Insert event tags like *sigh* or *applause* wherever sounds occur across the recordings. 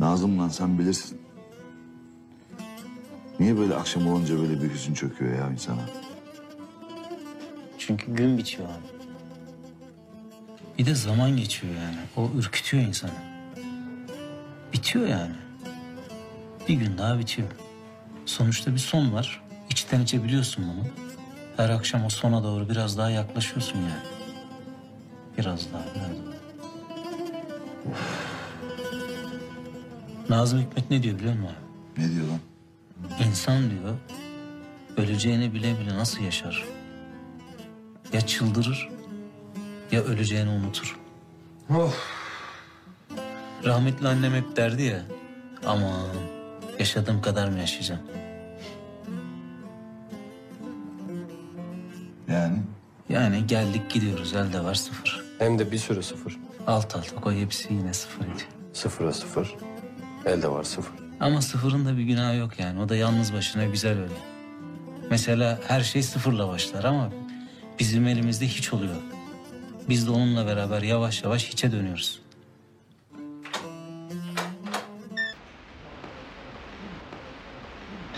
Nazım lan sen bilirsin. Niye böyle akşam olunca böyle bir hüzün çöküyor ya insana? Çünkü gün bitiyor abi. Bir de zaman geçiyor yani. O ürkütüyor insanı. Bitiyor yani. Bir gün daha bitiyor. Sonuçta bir son var. İçten içe biliyorsun bunu. Her akşam o sona doğru biraz daha yaklaşıyorsun yani. Biraz daha, biraz daha. Nazım Hikmet ne diyor biliyor musun? Ne diyor lan? İnsan diyor, öleceğini bile bile nasıl yaşar? Ya çıldırır, ya öleceğini unutur. Rahmetli annem hep derdi ya, aman yaşadığım kadar mı yaşayacağım? Yani Yani geldik gidiyoruz, elde var sıfır. Hem de bir sürü sıfır. Alt alta koy hepsi yine sıfır ediyor. Sıfıra sıfır. Elde var sıfır. Ama sıfırın da bir günahı yok yani. O da yalnız başına güzel öyle. Mesela her şey sıfırla başlar ama bizim elimizde hiç oluyor. Biz de onunla beraber yavaş yavaş hiçe dönüyoruz.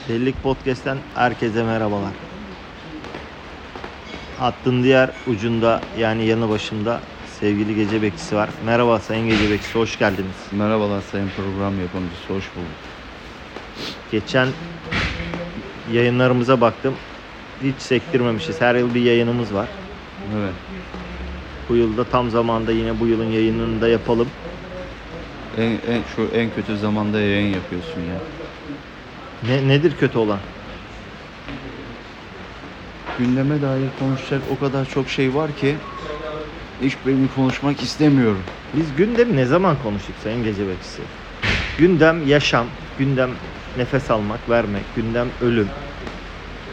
Delilik Podcast'ten herkese merhabalar. Hattın diğer ucunda yani yanı başında sevgili Gece Bekçisi var. Merhaba Sayın Gece Bekçisi, hoş geldiniz. Merhabalar sayın program yapımcısı, hoş bulduk. Geçen yayınlarımıza baktım. Hiç sektirmemişiz. Her yıl bir yayınımız var. Evet, Bu yılda tam zamanda yine bu yılın yayınını da yapalım. en, en, şu en kötü zamanda yayın yapıyorsun ya. Ne, nedir kötü olan? Gündeme dair konuşacak o kadar çok şey var ki hiç benim konuşmak istemiyorum. Biz gündemi ne zaman konuştuk Sayın Gece Bekçisi? Gündem yaşam, gündem nefes almak, vermek, gündem ölüm.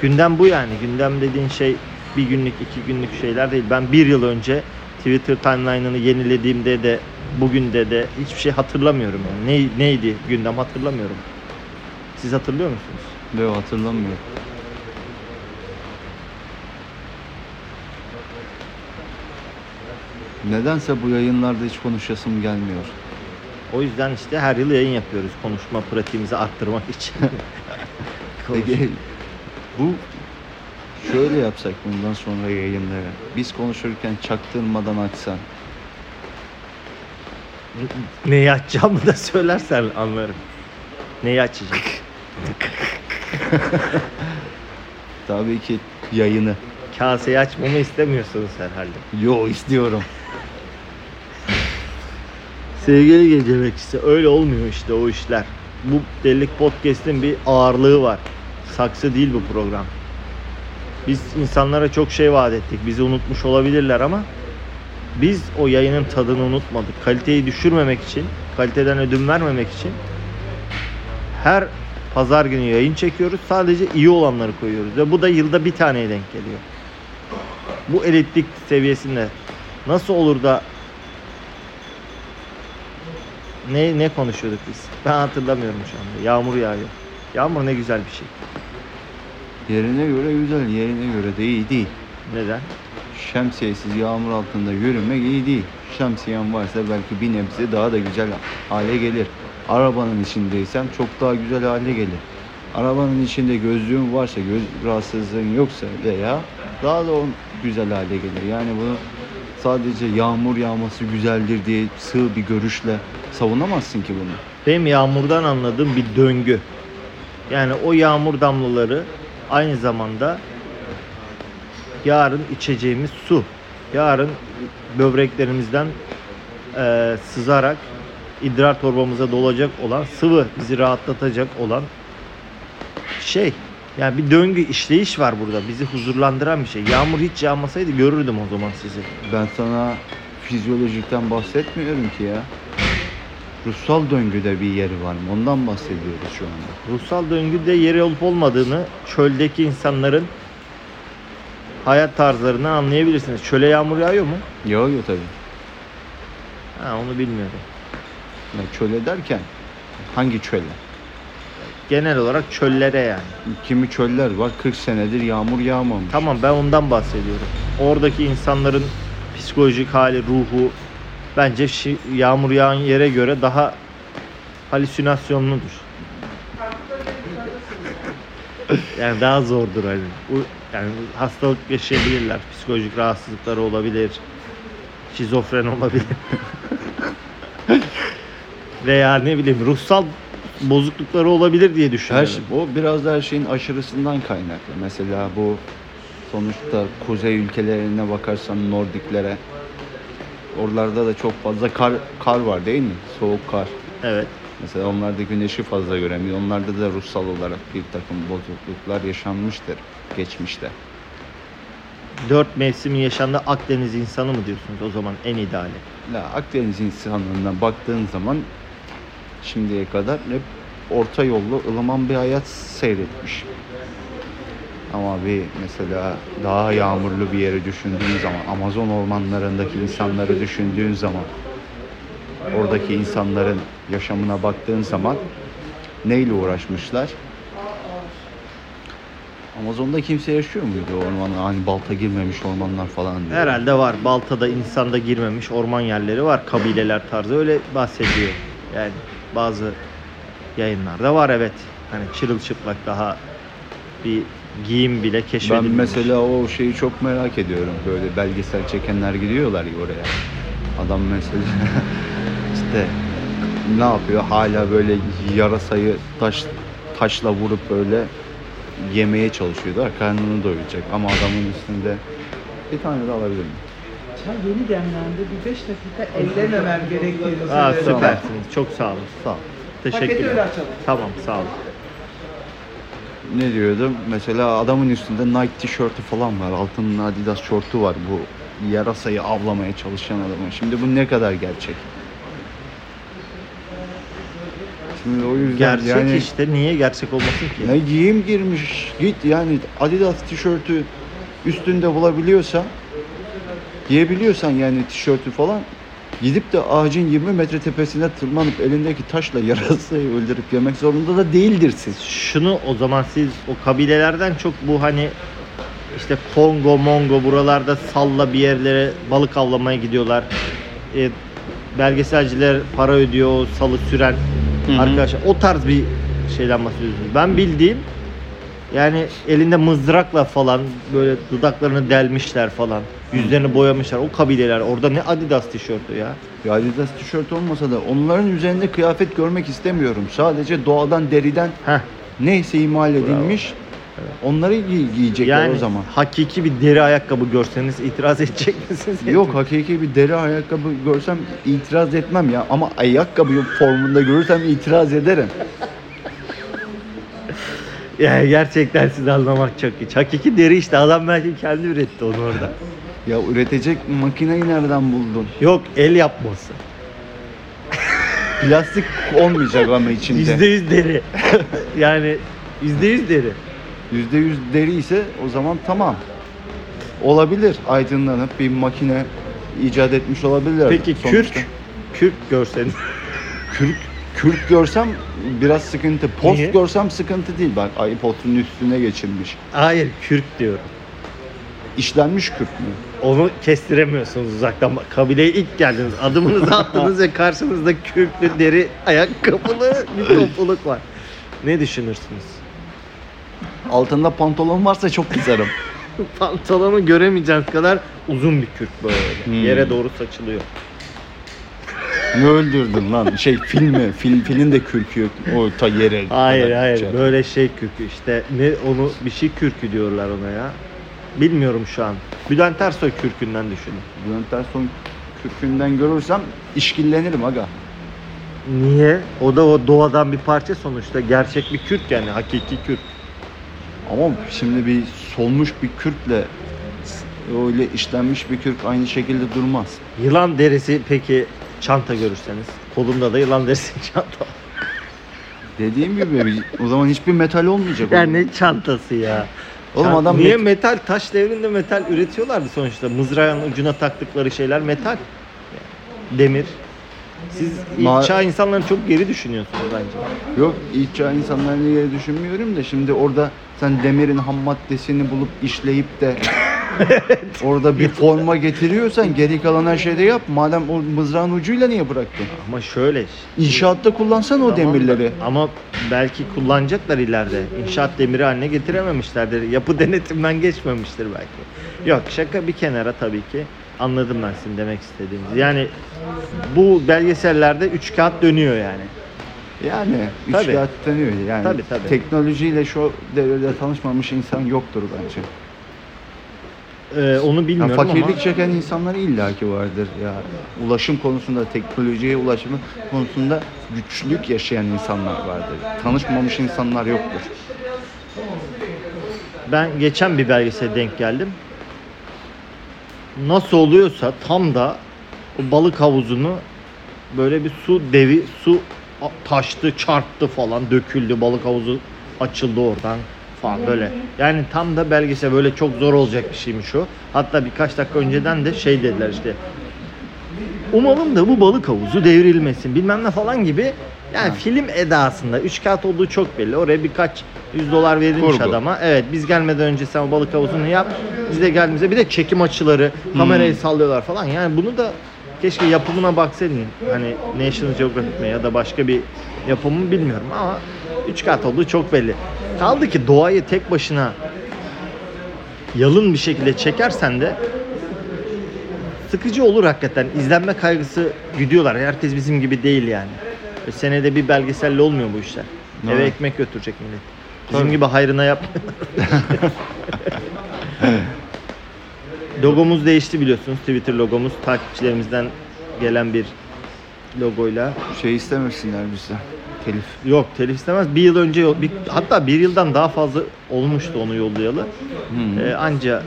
Gündem bu yani. Gündem dediğin şey bir günlük, iki günlük şeyler değil. Ben bir yıl önce Twitter timeline'ını yenilediğimde de bugün de de hiçbir şey hatırlamıyorum yani. Ne, neydi gündem hatırlamıyorum. Siz hatırlıyor musunuz? Ve hatırlamıyorum. Nedense bu yayınlarda hiç konuşasım gelmiyor. O yüzden işte her yıl yayın yapıyoruz konuşma pratiğimizi arttırmak için. *laughs* Peki bu şöyle yapsak bundan sonra yayınları. Biz konuşurken çaktırmadan açsan. Neyi açacağımı da söylersen anlarım. Neyi açacak? Tabii ki yayını. Kaseyi açmamı istemiyorsunuz herhalde. Yo istiyorum. Sevgili gece bekçisi öyle olmuyor işte o işler. Bu Delilik Podcast'in bir ağırlığı var. Saksı değil bu program. Biz insanlara çok şey vaat ettik. Bizi unutmuş olabilirler ama biz o yayının tadını unutmadık. Kaliteyi düşürmemek için, kaliteden ödün vermemek için her pazar günü yayın çekiyoruz. Sadece iyi olanları koyuyoruz ve bu da yılda bir taneye denk geliyor. Bu elitlik seviyesinde nasıl olur da ne ne konuşuyorduk biz? Ben hatırlamıyorum şu anda. Yağmur yağıyor. Yağmur ne güzel bir şey. Yerine göre güzel, yerine göre de iyi değil. Neden? Şemsiyesiz yağmur altında yürümek iyi değil. Şemsiyen varsa belki bir nebze daha da güzel hale gelir. Arabanın içindeysem çok daha güzel hale gelir. Arabanın içinde gözlüğün varsa, göz rahatsızlığın yoksa veya daha da on güzel hale gelir. Yani bunu sadece yağmur yağması güzeldir diye sığ bir görüşle savunamazsın ki bunu. Benim yağmurdan anladığım bir döngü. Yani o yağmur damlaları aynı zamanda yarın içeceğimiz su. Yarın böbreklerimizden eee, sızarak idrar torbamıza dolacak olan sıvı, bizi rahatlatacak olan şey. Yani bir döngü işleyiş var burada. Bizi huzurlandıran bir şey. Yağmur hiç yağmasaydı görürdüm o zaman sizi. Ben sana fizyolojikten bahsetmiyorum ki ya. Ruhsal döngüde bir yeri var mı? Ondan bahsediyoruz şu anda. Ruhsal döngüde yeri olup olmadığını çöldeki insanların hayat tarzlarını anlayabilirsiniz. Çöle yağmur yağıyor mu? Yağıyor tabii. Ha, onu bilmiyorum. Ya çöle derken hangi çöle? Genel olarak çöllere yani. Kimi çöller var 40 senedir yağmur yağmamış. Tamam ben ondan bahsediyorum. Oradaki insanların psikolojik hali, ruhu bence yağmur yağan yere göre daha halüsinasyonludur. yani daha zordur hani. Bu yani hastalık yaşayabilirler. Psikolojik rahatsızlıkları olabilir. Şizofren olabilir. *laughs* Veya ne bileyim ruhsal bozuklukları olabilir diye Her düşünüyorum. şey, o biraz da her şeyin aşırısından kaynaklı. Mesela bu sonuçta kuzey ülkelerine bakarsan Nordiklere oralarda da çok fazla kar, kar var değil mi? Soğuk kar. Evet. Mesela onlar da güneşi fazla göremiyor. Onlarda da ruhsal olarak bir takım bozukluklar yaşanmıştır geçmişte. Dört mevsimin yaşandığı Akdeniz insanı mı diyorsunuz o zaman en ideali? Ya Akdeniz insanlığına baktığın zaman şimdiye kadar hep orta yollu ılıman bir hayat seyretmiş. Ama bir mesela daha yağmurlu bir yeri düşündüğün zaman, Amazon ormanlarındaki insanları düşündüğün zaman, oradaki insanların yaşamına baktığın zaman neyle uğraşmışlar? Amazon'da kimse yaşıyor muydu ormana? Hani balta girmemiş ormanlar falan diye. Herhalde var. Baltada insanda girmemiş orman yerleri var. Kabileler tarzı öyle bahsediyor. Yani bazı yayınlarda var evet. Hani çırılçıplak daha bir giyim bile Ben keşfedilmemiş. mesela o şeyi çok merak ediyorum. Böyle belgesel çekenler gidiyorlar ya oraya. Adam mesela *laughs* işte ne yapıyor? Hala böyle yarasayı taş taşla vurup böyle yemeye çalışıyorlar. Karnını doyuracak. Ama adamın üstünde bir tane de alabilir miyim? Çay yeni demlendi. Bir 5 dakika ellememem gerektiğini Aa, söyledi. süpersiniz. Çok sağ olun. Sağ olun. Paketi öyle Teşekkürler. açalım. Tamam sağ olun. Ne diyordum? Mesela adamın üstünde Nike tişörtü falan var. Altının Adidas şortu var. Bu yarasayı avlamaya çalışan adamın. Şimdi bu ne kadar gerçek? Şimdi o yüzden Gerçek yani işte. Niye gerçek olmasın ki? ne giyim girmiş git yani Adidas tişörtü üstünde bulabiliyorsa giyebiliyorsan yani tişörtü falan gidip de ağacın 20 metre tepesine tırmanıp elindeki taşla yarasayı öldürüp yemek zorunda da değildir siz. Şunu o zaman siz o kabilelerden çok bu hani işte Kongo, Mongo buralarda salla bir yerlere balık avlamaya gidiyorlar. E, belgeselciler para ödüyor o salı süren hı. arkadaşlar. O tarz bir şeyden bahsediyorsunuz. Ben bildiğim yani elinde mızrakla falan böyle dudaklarını delmişler falan. Yüzlerini boyamışlar. O kabileler orada ne Adidas tişörtü ya. Ya Adidas tişört olmasa da onların üzerinde kıyafet görmek istemiyorum. Sadece doğadan deriden Heh. neyse imal edilmiş onları giy- giyecekler Yani o zaman. hakiki bir deri ayakkabı görseniz itiraz edecek misiniz? *laughs* Yok hakiki bir deri ayakkabı görsem itiraz etmem ya ama ayakkabı formunda görürsem itiraz ederim. Ya gerçekten sizi anlamak çok iyi. Hakiki deri işte adam belki kendi üretti onu orada. Ya üretecek makineyi nereden buldun? Yok el yapması. Plastik olmayacak ama içinde. Yüzde yüz deri. yani yüzde yüz deri. Yüzde yüz deri ise o zaman tamam. Olabilir aydınlanıp bir makine icat etmiş olabilirler. Peki Sonuçta kürk, kürk görseniz. Kürk, kürk görsem biraz sıkıntı. Post Niye? görsem sıkıntı değil. Bak iPod'un üstüne geçilmiş. Hayır kürk diyorum. İşlenmiş kürk mü? Onu kestiremiyorsunuz uzaktan. Kabileye ilk geldiniz. Adımınızı *laughs* attınız ve karşınızda kürklü deri ayakkabılı bir topluluk var. Ne düşünürsünüz? Altında pantolon varsa çok kızarım. *laughs* Pantolonu göremeyeceğiniz kadar uzun bir kürk böyle. Hmm. Yere doğru saçılıyor. Ne öldürdün lan? Şey film mi? Film, filmin de kürkü yok. O ta yere. Hayır kadar hayır şey. böyle şey kürkü işte ne onu bir şey kürkü diyorlar ona ya. Bilmiyorum şu an. Bülent Ersoy kürkünden düşünün. Bülent Ersoy kürkünden görürsem işkillenirim aga. Niye? O da o doğadan bir parça sonuçta. Gerçek bir kürk yani hakiki kürk. Ama şimdi bir solmuş bir kürkle öyle işlenmiş bir kürk aynı şekilde durmaz. Yılan derisi peki çanta görürseniz. Kolumda da yılan derisi *laughs* çanta. Dediğim gibi o zaman hiçbir metal olmayacak. Ya oğlum. ne çantası ya? Oğlum Çant- adam Niye met- metal? Taş devrinde metal üretiyorlardı sonuçta. Mızrağın ucuna taktıkları şeyler metal. Demir. Siz Ma- ilk çağ insanların çok geri düşünüyorsunuz bence. Yok ilk çağ insanlarını diye düşünmüyorum da şimdi orada sen demirin ham maddesini bulup işleyip de Orada bir forma getiriyorsan geri kalan her şeyde yap. Madem o mızrağın ucuyla niye bıraktın? Ama şöyle. İnşaatta kullansan o Tamam da- demirleri. Ama belki kullanacaklar ileride. İnşaat demiri haline getirememişlerdir. Yapı *laughs* denetimden geçmemiştir belki. Yok şaka bir kenara tabii ki. Anladım ben sizin demek istediğinizi. Yani bu belgesellerde üç kağıt dönüyor yani. Yani üç Tabii. kağıt dönüyor. Yani Tabii, tabii. teknolojiyle şu devirde tanışmamış insan yoktur bence. Ee, onu Yani bilmiyorum fakirlik ama çeken insanlar illaki vardır ya. Ulaşım konusunda, teknolojiye ulaşımı konusunda güçlük yaşayan insanlar vardır. Tanışmamış insanlar yoktur. ben geçen bir belgesele denk geldim. Nasıl oluyorsa tam da o balık havuzunu böyle bir su devi su taştı, çarptı falan, döküldü. Balık havuzu açıldı oradan falan böyle. Yani tam da belgesel böyle çok zor olacak bir şeymiş o. Hatta birkaç dakika önceden de şey dediler işte. Umalım da bu balık havuzu devrilmesin bilmem ne falan gibi. Yani film edasında üç kağıt olduğu çok belli. Oraya birkaç yüz dolar verilmiş Kurgu. adama. Evet biz gelmeden önce sen o balık havuzunu yap. Biz de geldiğimizde bir de çekim açıları, kamerayı sallıyorlar falan. Yani bunu da keşke yapımına baksaydın. Hani National Geographic mi ya da başka bir yapımı bilmiyorum ama üç kağıt olduğu çok belli. Kaldı ki doğayı tek başına yalın bir şekilde çekersen de sıkıcı olur hakikaten. İzlenme kaygısı güdüyorlar. Herkes bizim gibi değil yani. Ve senede bir belgeselle olmuyor bu işler. Eve Evet. ekmek götürecek millet. Bizim Tabii. gibi hayrına yap. Logomuz değişti biliyorsunuz. Twitter logomuz takipçilerimizden gelen bir logoyla. Şey istemesinler bize. Telif. Yok telif istemez. Bir yıl önce bir, hatta bir yıldan daha fazla olmuştu onu yollayalı. Hmm. Ee, anca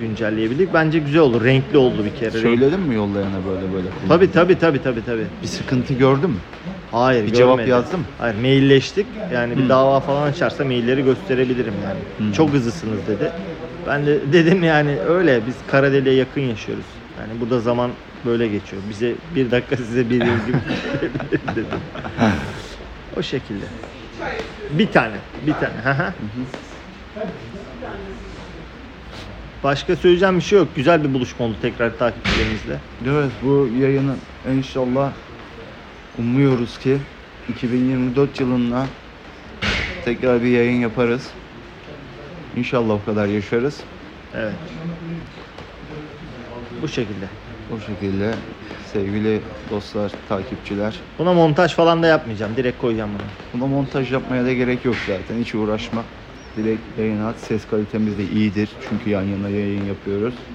güncelleyebildik. Bence güzel oldu. Renkli oldu bir kere. Söyledin mi yollayana böyle böyle? kullan? Tabii tabii tabii tabii tabii. Bir sıkıntı gördün mü? Hayır Bir cevap görmedim. mı? Hayır mailleştik. Yani bir Hmm. dava falan açarsa mailleri gösterebilirim yani. Hmm. Çok hızlısınız dedi. Ben de *laughs* dedim yani öyle biz Karadeli'ye yakın yaşıyoruz. Yani burada zaman böyle geçiyor. Bize bir dakika size bir yıl gibi dedim. O şekilde. Bir tane, bir tane. Başka söyleyeceğim bir şey yok. Güzel bir buluşma oldu tekrar takipçilerimizle. Evet bu yayını inşallah umuyoruz ki 2024 yılında tekrar bir yayın yaparız. İnşallah o kadar yaşarız. Evet. Bu şekilde. O şekilde sevgili dostlar, takipçiler. Buna montaj falan da yapmayacağım. Direkt koyacağım bunu. Buna montaj yapmaya da gerek yok zaten. Hiç uğraşma. Direkt yayın at. Ses kalitemiz de iyidir. Çünkü yan yana yayın yapıyoruz.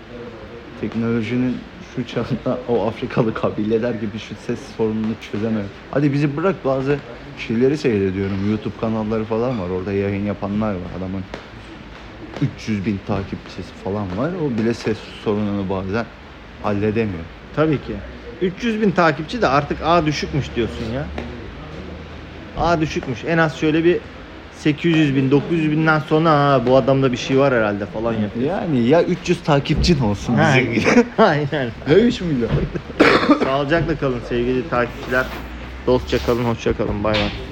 Teknolojinin şu çağında o Afrikalı kabileler gibi şu ses sorununu çözemiyor. Hadi bizi bırak bazı şeyleri seyrediyorum. YouTube kanalları falan var. Orada yayın yapanlar var. Adamın 300 bin takipçisi falan var. O bile ses sorununu bazen halledemiyor. Tabii ki. 300 bin takipçi de artık A düşükmüş diyorsun ya. A düşükmüş. En az şöyle bir 800 bin, 900 binden sonra ha, bu adamda bir şey var herhalde falan yapıyor. Yani ya 300 takipçin olsun Ha. bizim gibi. *laughs* Aynen. Ya 3 milyon. Sağlıcakla kalın sevgili takipçiler. Dostça kalın, hoşça kalın. Bay bay.